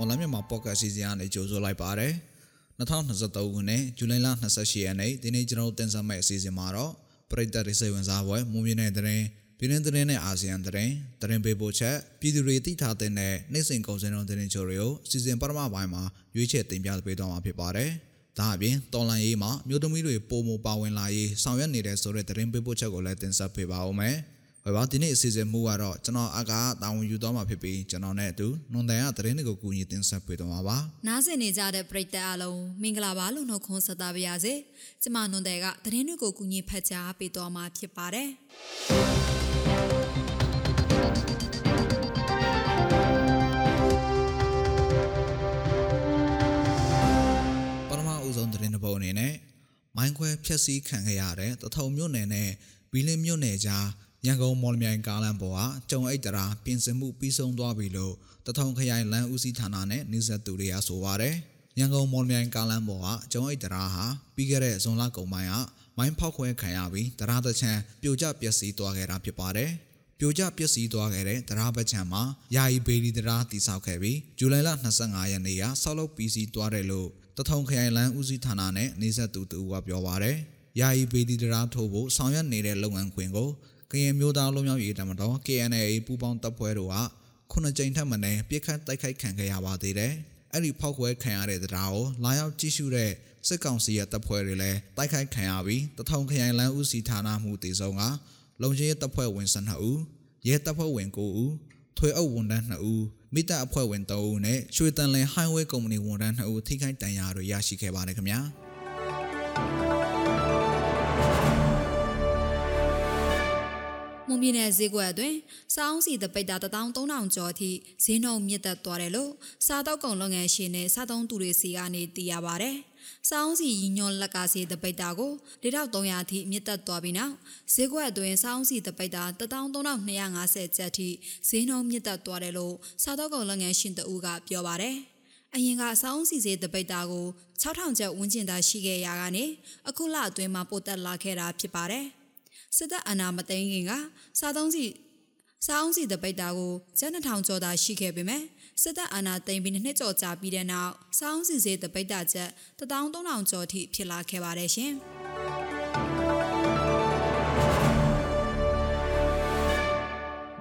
မော်လမြန်မာပေါ့ကတ်အစီအစဉ်ကနေကြိုဆိုလိုက်ပါတယ်2023ခုနှစ်ဇူလိုင်လ28ရက်နေ့ဒီနေ့ကျွန်တော်တို့တင်ဆက်မယ့်အစီအစဉ်မှာတော့ပရိသတ်တွေစိတ်ဝင်စားပွဲမွန်မြင့်တဲ့တဲ့ပြည်တွင်းသတင်းနဲ့အာဆီယံသတင်းသတင်းပေးပို့ချက်ပြည်သူတွေသိထားတဲ့နိုင်စင်ကုန်စင်တော်သတင်းချို့တွေကိုအစီအစဉ်ပထမပိုင်းမှာရွေးချယ်တင်ပြပေးသွားမှာဖြစ်ပါတယ်။ဒါအပြင်တော်လန်ရေးမှာမြို့သမီးတွေပုံမပါဝင်လာရေးဆောင်ရွက်နေတဲ့ဆိုတဲ့သတင်းပေးပို့ချက်ကိုလည်းတင်ဆက်ပေးပါဦးမယ်။ ဘယ်ပါဒီနေ့အစီအစဉ်မူကတော့ကျွန်တော်အကာတာဝန်ယူသွားမှာဖြစ်ပြီးကျွန်တော်နဲ့အတူနွန်တန်ကသတင်းတွေကိုကူညီတင်ဆက်ပေးသွားမှာပါ။နားဆင်နေကြတဲ့ပရိသတ်အားလုံးမင်္ဂလာပါလို့နှုတ်ခွန်းဆက်သပါရစေ။ကျွန်မနွန်တန်ကသတင်းတွေကိုကူညီဖတ်ကြားပေးသွားမှာဖြစ်ပါတယ်။ပထမအဦးဆုံးသတင်းတစ်ပုဒ်အနေနဲ့မိုင်းခွဲဖျက်ဆီးခံခဲ့ရတဲ့တထုံမြို့နယ်နဲ့ဘီလင်းမြို့နယ်ကြား ရန်ကုန်မော်လမြိုင်ကားလမ်းပေါ်ကကျုံအိတ်တရာပြင်ဆင်မှုပြီးဆုံးသွားပြီလို့တထုံခရိုင်လမ်းဦးစီးဌာနနဲ့နှိစက်သူတွေကဆိုပါတယ်။ရန်ကုန်မော်လမြိုင်ကားလမ်းပေါ်ကကျုံအိတ်တရာဟာပြီးခဲ့တဲ့ဇွန်လကုန်ပိုင်းကမိုင်းဖောက်ခွဲခံရပြီးတရားတချံပြိုကျပျက်စီးသွားခဲ့တာဖြစ်ပါတယ်။ပြိုကျပျက်စီးသွားခဲ့တဲ့တရားပတ်ချံမှာယာယီဘေလီတရားတည်ဆောက်ခဲ့ပြီးဇူလိုင်လ25ရက်နေ့ကဆောက်လုပ်ပြီးစီးသွားတယ်လို့တထုံခရိုင်လမ်းဦးစီးဌာနနဲ့နှိစက်သူတူကပြောပါတယ်။ယာယီဘေလီတရားထိုးဖို့ဆောင်ရွက်နေတဲ့လုပ်ငန်းခွင်ကို ကရင်မျိုးသားလုံးမျိုးရေးတမတော် KNA ပူးပေါင်းတပ်ဖွဲ့တို့ကခုနှစ်ကြိမ်ထပ်မံနဲ့ပြစ်ခတ်တိုက်ခိုက်ခံခဲ့ရပါသေးတယ်။အဲ့ဒီဖောက်ခွဲခံရတဲ့တရားကိုလာရောက်ကြည့်ရှုတဲ့စစ်ကောင်စီရဲ့တပ်ဖွဲ့တွေလည်းတိုက်ခိုက်ခံရပြီးတထောင်ခရိုင်လမ်းဦးစီးဌာနမှုတည်ဆုံးကလုံခြုံရေးတပ်ဖွဲ့ဝင်12ဦးရဲတပ်ဖွဲ့ဝင်9ဦးထွေအုပ်ဝန်ထမ်း2ဦးမိတပ်အဖွဲ့ဝင်3ဦးနဲ့ရွှေတန်လင် highway ကုမ္ပဏီဝန်ထမ်း2ဦးထိခိုက်ဒဏ်ရာတွေရရှိခဲ့ပါတယ်ခင်ဗျာ။ မွန်ပြည်နယ်ဈေးကွက်အတွင်းစောင်းစီတပိတ်တာ13000ကျော်အထိဈေးနှုန်းမြင့်တက်သွားတယ်လို့စားတောက်ကုံလုပ်ငန်းရှင်နဲ့စားသုံးသူတွေစီကနေသိရပါဗျ။စောင်းစီရညွန်လက်ကစီတပိတ်တာကို4300အထိမြင့်တက်သွားပြီးနောက်ဈေးကွက်အတွင်းစောင်းစီတပိတ်တာ13250ကျပ်ထိဈေးနှုန်းမြင့်တက်သွားတယ်လို့စားတောက်ကုံလုပ်ငန်းရှင်တဦးကပြောပါဗျ။အရင်ကစောင်းစီစေးတပိတ်တာကို6000ကျပ်ဝန်းကျင်သာရှိခဲ့ရတာကနေအခုလအတွင်းမှာပိုတက်လာခဲ့တာဖြစ်ပါတယ်။ စစ်တပ်အာဏာမသိမ်းခင်ကစားသုံးစီစားအောင်စီတပိတ်တာကိုကျန်း2000ကျော်သာရှိခဲ့ပေမဲ့စစ်တပ်အာဏာသိမ်းပြီးနှစ်ကျော်ကြာပြီးတဲ့နောက်စားအောင်စီစေးတပိတ်တာချက်13000ကျော်ထိဖြစ်လာခဲ့ပါတယ်ရှင်။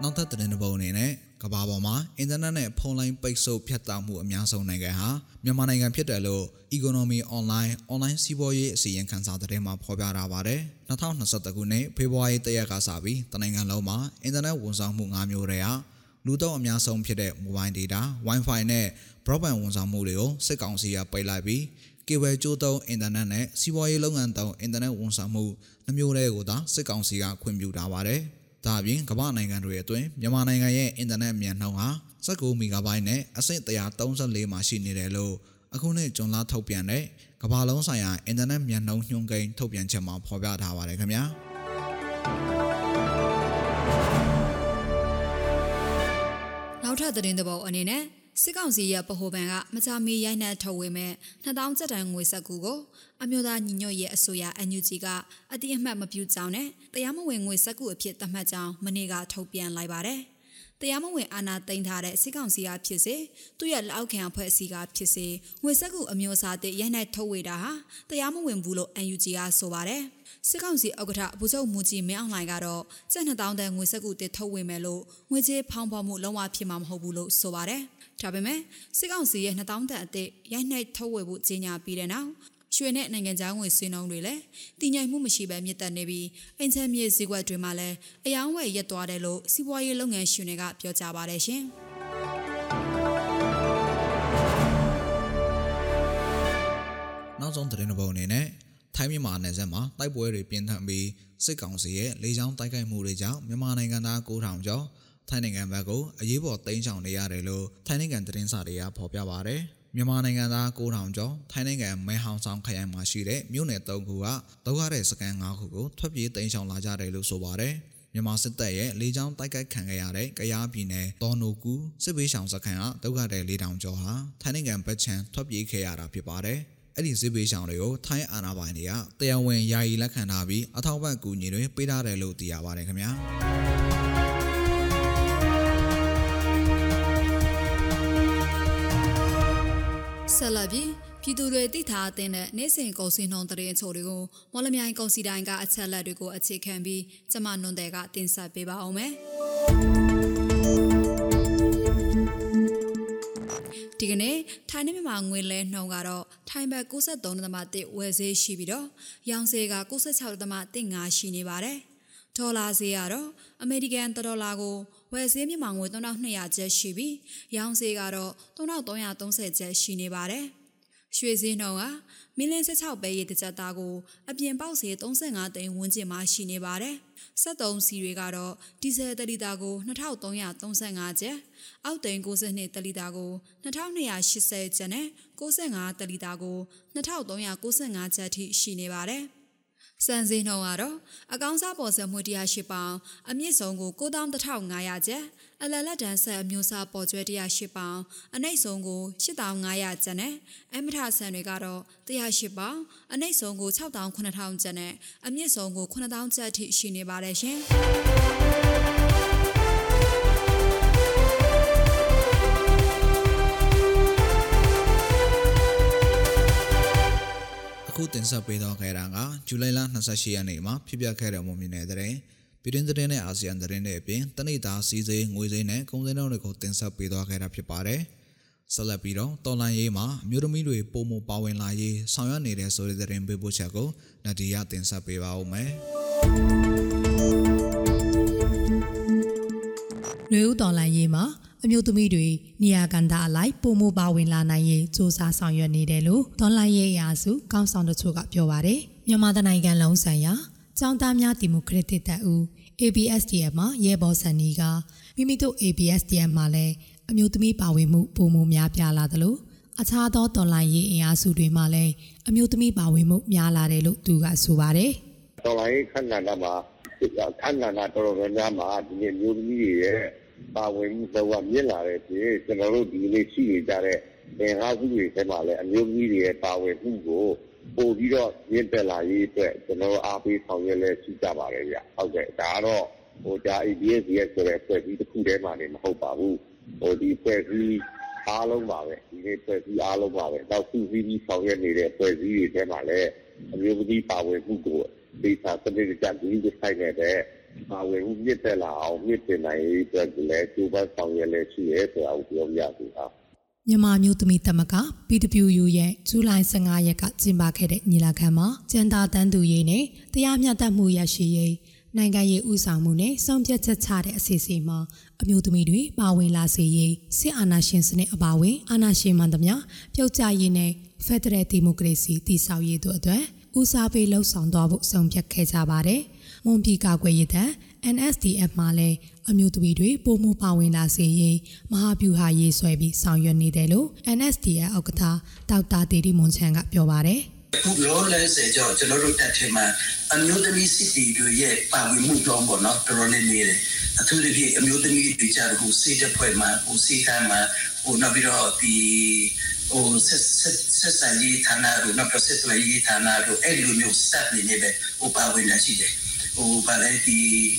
နောက်ထပ်သတင်းတစ်ပုဒ်အနေနဲ့ကမ္ဘာပေါ်မှာအင်တာနက်နဲ့ဖုန်းလိုင်းပိတ်ဆို့ဖြတ်တောက်မှုအများဆုံးနိုင်ငံဟာမြန်မာနိုင်ငံဖြစ်တယ်လို့ Economy Online Online စီးပွားရေးအစီရင်ခံစာသတင်းမှာဖော်ပြထားပါတယ်။2021ခုနှစ်ဖေဖော်ဝါရီလရက်ကစပြီးတနိုင်ငံလုံးမှာအင်တာနက်ဝန်ဆောင်မှု၅မျိုးတည်းဟာလူသုံးအများဆုံးဖြစ်တဲ့ Mobile Data, Wi-Fi နဲ့ Broadband ဝန်ဆောင်မှုတွေကိုစစ်ကောင်စီကပိတ်လိုက်ပြီးကေဘယ်ကျိုးသုံးအင်တာနက်နဲ့စီးပွားရေးလုပ်ငန်းသုံးအင်တာနက်ဝန်ဆောင်မှုနှမျိုးတွေကိုသာစစ်ကောင်စီကခွင့်ပြုထားပါတယ်။ ဒါအပြင်ကမ္ဘာနိုင်ငံတွေအတွင်းမြန်မာနိုင်ငံရဲ့အင်တာနက်မြန်နှုန်းဟာ19မီဂါဘိုက်နဲ့အဆင့်134မှာရှိနေတယ်လို့အခုနှစ်ဇွန်လထုတ်ပြန်တဲ့ကမ္ဘာလုံးဆိုင်ရာအင်တာနက်မြန်နှုန်းညွှန်းကိန်းထုတ်ပြန်ချက်မှာဖော်ပြထားပါတယ်ခင်ဗျာနောက်ထပ်သတင်းသဘောအနေနဲ့ စစ်ကောင်စီရဲ့ဗဟိုဘဏ်ကမကြာမီရိုက်နှက်ထုတ်ဝေမဲ့2000ကျပ်တန်ငွေဆက်ကူကိုအမျိုးသားညီညွတ်ရေးအစိုးရ NUG ကအတိအမှတ်မပြုကြောင်းနဲ့တရားမဝင်ငွေဆက်ကူအဖြစ်သတ်မှတ်ကြောင်းမနေ့ကထုတ်ပြန်လိုက်ပါတယ်။တရားမဝင်အာဏာသိမ်းထားတဲ့စစ်ကောင်စီကဖြစ်စေသူ့ရဲ့လက်အောက်ခံအဖွဲ့အစည်းကဖြစ်စေငွေဆက်ကူအမျိုးအစားတဲ့ရိုက်နှက်ထုတ်ဝေတာဟာတရားမဝင်ဘူးလို့ NUG ကဆိုပါတယ်။ စစ်ကောင်စီဥက္ကဋ္ဌဗိုလ်ချုပ်မူကြီးမင်းအောင်လှိုင်ကတော့ကျပ်2000တန်ငွေဆက်ကူတစ်ထုတ်ဝေမယ်လို့ငွေကြေးဖောင်းဖော်မှုလုံးဝဖြစ်မှာမဟုတ်ဘူးလို့ဆိုပါတယ်။ဒါပေမဲ့စစ်ကောင်စီရဲ့2000တန်အသစ်ရိုက်နှိုက်ထုတ်ဝေဖို့ကြေညာပြီးတဲ့နောက်ရွှေနဲ့နိုင်ငံခြားငွေဆွေးနှုန်းတွေလည်းတည်ငြိမ်မှုမရှိဘဲမြင့်တက်နေပြီးအင်ချမ်းမြေဈေးကွက်တွေမှာလည်းအယောင်းဝယ်ရက်သွားတယ်လို့စီးပွားရေးလုပ်ငန်းရှင်တွေကပြောကြားပါတယ်ရှင်။နောက်ဆုံးသတင်းတစ်ပုဒ်အနေနဲ့ ထိုင်းမြန်မာနယ်စပ်မှာတိုက်ပွဲတွေပြင်းထန်ပြီးစစ်ကောင်စီရဲ့လေကြောင်းတိုက်ခိုက်မှုတွေကြောင့်မြန်မာနိုင်ငံသား9000ကျော်ထိုင်းနိုင်ငံဘက်ကိုအရေးပေါ်တင်းချောင်နေရတယ်လို့ထိုင်းနိုင်ငံသတင်းစာတွေကဖော်ပြပါဗျ။မြန်မာနိုင်ငံသား9000ကျော်ထိုင်းနိုင်ငံမဲဟောင်ဆောင်ခရိုင်မှာရှိတဲ့မြို့နယ်၃ခုကတောရတဲ့စကန်၅ခုကိုထွက်ပြေးတင်းချောင်လာကြတယ်လို့ဆိုပါတယ်။မြန်မာစစ်တပ်ရဲ့လေကြောင်းတိုက်ခိုက်ခံခဲ့ရတဲ့ကရားပြည်နယ်တော်နိုကူစစ်ဘေးရှောင်စခန်းကဒုက္ခတဲ့၄000ကျော်ဟာထိုင်းနိုင်ငံဘက်ခြမ်းထွက်ပြေးခဲ့ရတာဖြစ်ပါတယ်။ အဲ့ဒီစစ်ဘေးရှောင်တွေကိုထိုင်းအာဏာပိုင်တွေကတရားဝင်ယာယီလက်ခံထားပြီးအထောက်အပံ့ကူညီတွေပေးထားတယ်လို့သိရပါတယ်ခင်ဗျာ။ဆက်လက်ပြီးပြည်သူတွေသိထားတဲ့နေ့စဉ်ကုန်စည်နှုန်းသတင်းအချို့တွေကိုမော်လမြိုင်ကုန်စည်တိုင်းကအချက်လက်တွေကိုအခြေခံပြီးကျမနွန်တဲ့ကတင်ဆက်ပေးပါအောင်မယ် ဒီကနေ့ထိုင်းနဲ့မြန်မာငွေလဲနှုန်းကတော့ထိုင်းဘတ်63.1ဝယ်ဈေးရှိပြီးတော့ရောင်ဈေးက96.15ရှိနေပါတယ်။ဒေါ်လာဈေးကတော့အမေရိကန်ဒေါ်လာကိုဝယ်ဈေးမြန်မာငွေ3200ကျပ်ရှိပြီးရောင်ဈေးကတော့3330ကျပ်ရှိနေပါတယ်။ရွှေဈေးနှုန်းကမီလ16ပဲရေတစ်ကြက်သားကိုအပြင်ပေါက်ဈေး35သိန်းဝန်းကျင်မှာရှိနေပါတယ်။ 73စီတွေကတော့ဒီဇယ်တလီတာကို2335ကျပ်၊အောက်သိန်း62တလီတာကို2280ကျပ်နဲ့65တလီတာကို2395ကျပ်ထိရှိနေပါတယ်။စံစည်းနှုန်းကတော့အကောင်းစားပေါ်ဆက်မှု108ပေါင်အမြင့်ဆုံးကို9500ကျပ် အလလက်တန်းဆက်အမျိုးအစားပေါ်ကျွဲ108ပေါင်အနှိမ့်ဆုံးကို8500ကျပ်နဲ့အမထဆန်တွေကတော့108ပေါင်အနှိမ့်ဆုံးကို6900ကျပ်နဲ့အမြင့်ဆုံးကို9000ကျပ်ထိရှိနေပါတယ်ရှင်ခုတင်ဆက်ပေးတော့ခဲ့တာကဇူလိုင်လ28ရက်နေ့မှာဖြစ်ပျက်ခဲ့တဲ့မုံမြင့်တဲ့တဲ့ ပြည်တွင်းသတင်းနဲ့အာဆီယံသတင်းတွေအပြင်တနိဒါစီစေးငွေစေးနဲ့ကုန်စည်နှုန်းတွေကိုတင်ဆက်ပေးသွားခဲ့တာဖြစ်ပါတယ်။ဆက်လက်ပြီးတော့တော်လန်ရေးမှာအမျိုးသမီးတွေပုံမပါဝင်လာရေးဆောင်ရွက်နေတဲ့ဆိုတဲ့သတင်းပေးပို့ချက်ကိုနဒီယာတင်ဆက်ပေးပါဦးမယ်။လူဦးတော်လန်ရေးမှာအမျိုးသမီးတွေနေရာကန်တာအလိုက်ပုံမပါဝင်လာနိုင်ရေးစ조사ဆောင်ရွက်နေတယ်လို့ဒေါ်လာရေးရာစုကောင်းဆောင်တို့ကပြောပါတယ်မြန်မာနိုင်ငံလုံးဆိုင်ရာ ကျောင်းသားများဒီမိုကရက်တစ်တပ်ဦး ABSDF မှာရဲဘော်စံနီကမိမိတို့ ABSDF မှာလည်းအမျိုးသမီးပါဝင်မှုပုံမှုများပြားလာတယ်လို့အခြားသောတော်လိုင်းရေးအင်အားစုတွေမှာလည်းအမျိုးသမီးပါဝင်မှုများလာတယ်လို့သူကဆိုပါတယ်တော်လိုင်းရေးခန့်ကဏ္ဍမှာခန့်ကဏ္ဍတော်တော်များများမှာဒီအမျိုးသမီးတွေရဲ့ပါဝင်မှုတော့မြင့်လာတဲ့ပြင်ကျွန်တော်တို့ဒီနေ့ရှိနေကြတဲ့သင်္ဟာစုတွေထဲမှာလည်းအမျိုးသမီးတွေရဲ့ပါဝင်မှုကို ပို့ပြီးတော့မြင့်တက်လာရေးအတွက်ကျွန်တော်အားပေးဆောင်ရွက်လဲရှိကြပါတယ်ဗျဟုတ်ကဲ့ဒါကတော့ဟိုဒါ ABS ရဲ့ဆိုတဲ့ဖွဲ့စည်းတစ်ခုတည်းမှနေမဟုတ်ပါဘူးဟိုဒီဖွဲ့စည်းအားလုံးပါပဲဒီနေ့ဖွဲ့စည်းအားလုံးပါပဲနောက်စုစည်းပြီးဆောင်ရွက်နေတဲ့ဖွဲ့စည်းတွေထဲမှာလည်းအမျိုးသမီးပါဝင်မှုကိုဒေတာစနစ်ကြဒီဒီဆိုင်နေတဲ့ပါဝင်မှုမြင့်တက်လာအောင်မြင့်တင်နိုင်ရေးအတွက်လည်းကျိုးပန်းဆောင်ရွက်လဲရှိရဲဆိုတာကိုပြောပြစီပါ မြန်မာမျိုးသမီးသမက PWU ရဲ့ဇူလိုင်15ရက်ကကျင်းပခဲ့တဲ့ညီလာခံမှာကျန်တာတန်းသူရေးနဲ့တရားမျှတမှုရရှိရေးနိုင်ငံရေးဥဆောင်မှုနဲ့စောင့်ပြတ်ချက်ချတဲ့အစီအစဉ်မှာအမျိုးသမီးတွေပါဝင်လာစေရေးစစ်အာဏာရှင်စနစ်အပါအဝင်အာဏာရှင်မှန်သမျှပြုတ်ကျရေးနဲ့ဖက်ဒရယ်ဒီမိုကရေစီတည်ဆောက်ရေးတို့အတွက်ဦးစားပေးလှုပ်ဆောင်သွားဖို့ဆုံးဖြတ်ခဲ့ကြပါတယ်။မွန်ပြည်ကာကွယ်ရေးတပ် NSDF မှာလည်းအမျိုးသမီးတွေပုံမှုပါဝင်လာစေရေးမဟာဗျူဟာရေးဆွဲပြီးဆောင်ရွက်နေတယ်လို့ NSDF ဥက္ကဋ္ဌဒေါက်တာတေတီမွန်ချန်ကပြောပါတယ်ခုလောလဲစေကြောကျွန်တော်တို့တက်ထဲမှာအမျိုးသမီးစစ်တီတွေရဲ့ပါဝင်မှုတော့ပေါ့နော်တော်တော်လေးနေတယ်အထူးသဖြင့်အမျိုးသမီးတွေကြတော့ဟိုစေတဲ့ဖွဲ့မှာဟိုစေကမ်းမှာဟိုနောက်ပြီးတော့ဒီဟိုဆက်ဆက်ဆက်ဆံရေးဌာနတို့နောက်ပြီးဆက်သွယ်ရေးဌာနတို့အဲ့လိုမျိုးစက်နေနေပဲဟိုပါဝင်လာရှိတယ် ဟိုဗာလဲဒီ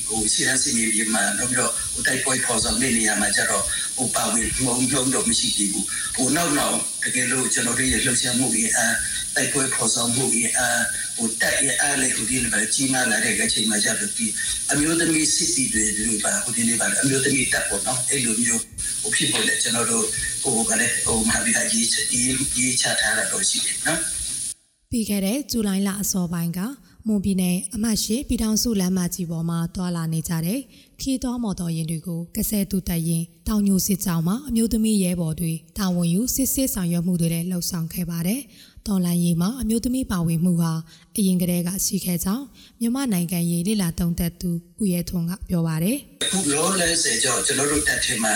ဟိုစီရစီနေပြီးမှတော့ပြီးတော့ဟိုတိုက်ပွဲပေါ်ဆောင်နေနေရမှာကြတော့ဟိုပါဝင်မုံလုံးတော့မရှိသေးဘူးဟိုနောက်နောက်တကယ်လို့ကျွန်တော်တို့ရဲ့လှုပ်ရှားမှုတွေအဲတိုက်ပွဲပေါ်ဆောင်မှုတွေအဲဟိုတက်ရအားလေဟိုဒီလိုပဲကြီးမားလာတဲ့အချိန်မှာကြတော့ဒီအမျိုးသမီးစစ်တီတွေဒီလိုပါဟိုဒီနေ့ပါအမျိုးသမီးတက်ပေါ်နော်အဲ့လိုမျိုးဟိုဖြစ်ပေါ်လေကျွန်တော်တို့ဟိုကလည်းဟိုမဟာဗိဟာကြီးကြီးချထားတာတော့ရှိတယ်နော်ပြီးခဲ့တဲ့ဇူလိုင်လအစောပိုင်းက မွန်ပြည်နယ်အမှတ်ရှိပြည်ထောင်စုလမ်းမကြီးပေါ်မှာတွာလာနေကြတဲ့ခီးတော်မော်တော်ယာဉ်တွေကိုကဆဲတူတက်ရင်တောင်ညိုစစ်ကြောင်းမှာအမျိုးသမီးရဲဘော်တွေတာဝန်ယူစစ်စစ်ဆောင်ရွက်မှုတွေလည်းလှုပ်ဆောင်ခဲ့ပါတယ်။ တော်လန်ရေးမှာအမျိုးသမီးပါဝင်မှုဟာအရင်ကတည်းကရှိခဲ့ကြောင်းမြန်မာနိုင်ငံရေးလိလာတုံးသက်သူဦးရဲထွန်းကပြောပါတယ်။ခုလောလဲစေကြောကျွန်တော်တို့တက်ထဲမှာ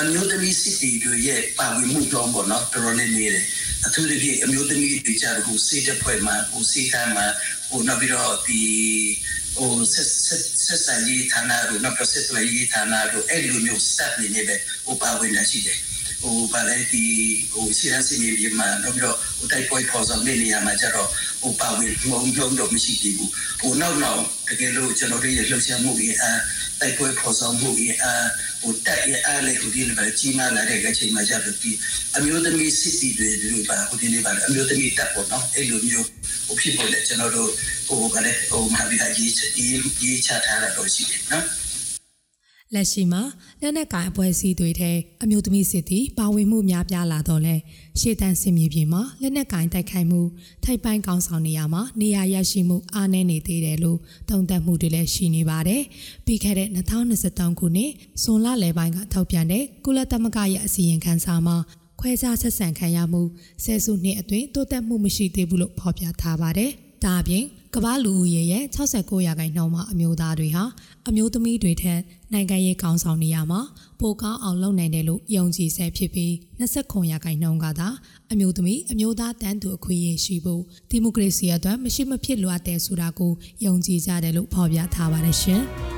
အမျိုးသမီးစစ်တီတွေရဲ့ပါဝင်မှုတော့ပေါ့နော်တော်တော်လေးနေတယ်။အထူးသဖြင့်အမျိုးသမီးတွေကြတော့ဟိုစေတဲ့ဖွဲ့မှာဟိုစေကမ်းမှာဟိုနောက်ပြီးတော့ဒီဟိုဆက်ဆက်ဆက်ဆံရေးဌာနတို့နောက်ပြီးဆက်သွယ်ရေးဌာနတို့အဲ့လိုမျိုးစက်နေနေပဲဟိုပါဝင်လာရှိတယ် ဟိုဗာလဲဒီဟိုစီရန်စီမီဒီမှာတော့ပြီးတော့ဟိုတိုက်ပွဲပေါ်ဆောင်တဲ့နေရာမှာကျတော့ဟိုပါဝင်မုံလုံးတော့မရှိသေးဘူးဟိုနောက်နောက်တကယ်လို့ကျွန်တော်တို့ရဲ့လှုပ်ရှားမှုကြီးအဲတိုက်ပွဲပေါ်ဆောင်မှုကြီးအဲဟိုတိုက်ရအားလေဟိုဒီလိုပဲကြီးမားလာတဲ့အချိန်မှာကျတော့ဒီအမျိုးသမီးစစ်တီတွေဒီလိုပါဟိုဒီနေ့ပါအမျိုးသမီးတပ်ပေါ့နော်အဲ့လိုမျိုးဟိုဖြစ်ပေါ်လေကျွန်တော်တို့ဟိုကလည်းဟိုမဟာဗီဟာကြီးကြီးကြီးချထားတာတော့ရှိတယ်နော် လက်ရှိမှာလက်နက်ကိုင်အဖွဲ့အစည်းတွေထဲအမျိုးသမီးစစ်သည်ပါဝင်မှုများပြားလာတော့လဲရှေ့တန်းစင်မြေပြင်မှာလက်နက်ကိုင်တိုက်ခိုက်မှုထိုက်ပိုင်းကောင်းဆောင်နေရမှာနေရာရရှိမှုအားနည်းနေသေးတယ်လို့သုံးသပ်မှုတွေလည်းရှိနေပါတယ်။ပြီးခဲ့တဲ့2023ခုနှစ်ဇွန်လလယ်ပိုင်းကထုတ်ပြန်တဲ့ကုလသမဂ္ဂရဲ့အစီရင်ခံစာမှာခွဲခြားဆက်ဆံခံရမှုဆယ်စုနှစ်အတွင်းတိုးတက်မှုမရှိသေးဘူးလို့ဖော်ပြထားပါတယ်။ ဒါအပြင်ကမ္ဘာလူဦးရေရဲ့69ရာခိုင်နှုန်းမှာအမျိုးသားတွေဟာအမျိုးသမီးတွေထက်နိုင်ငံရေးကောင်းဆောင်နေရမှာပိုကောင်းအောင်လုပ်နိုင်တယ်လို့ယုံကြည်ဆဲဖြစ်ပြီး29ရာခိုင်နှုန်းကသာအမျိုးသမီးအမျိုးသားတန်းတူအခွင့်အရေးရှိဖို့ဒီမိုကရေစီအတွက်မရှိမဖြစ်လိုအပ်တဲ့ဆိုတာကိုယုံကြည်ကြတယ်လို့ဖော်ပြထားပါတယ်ရှင်။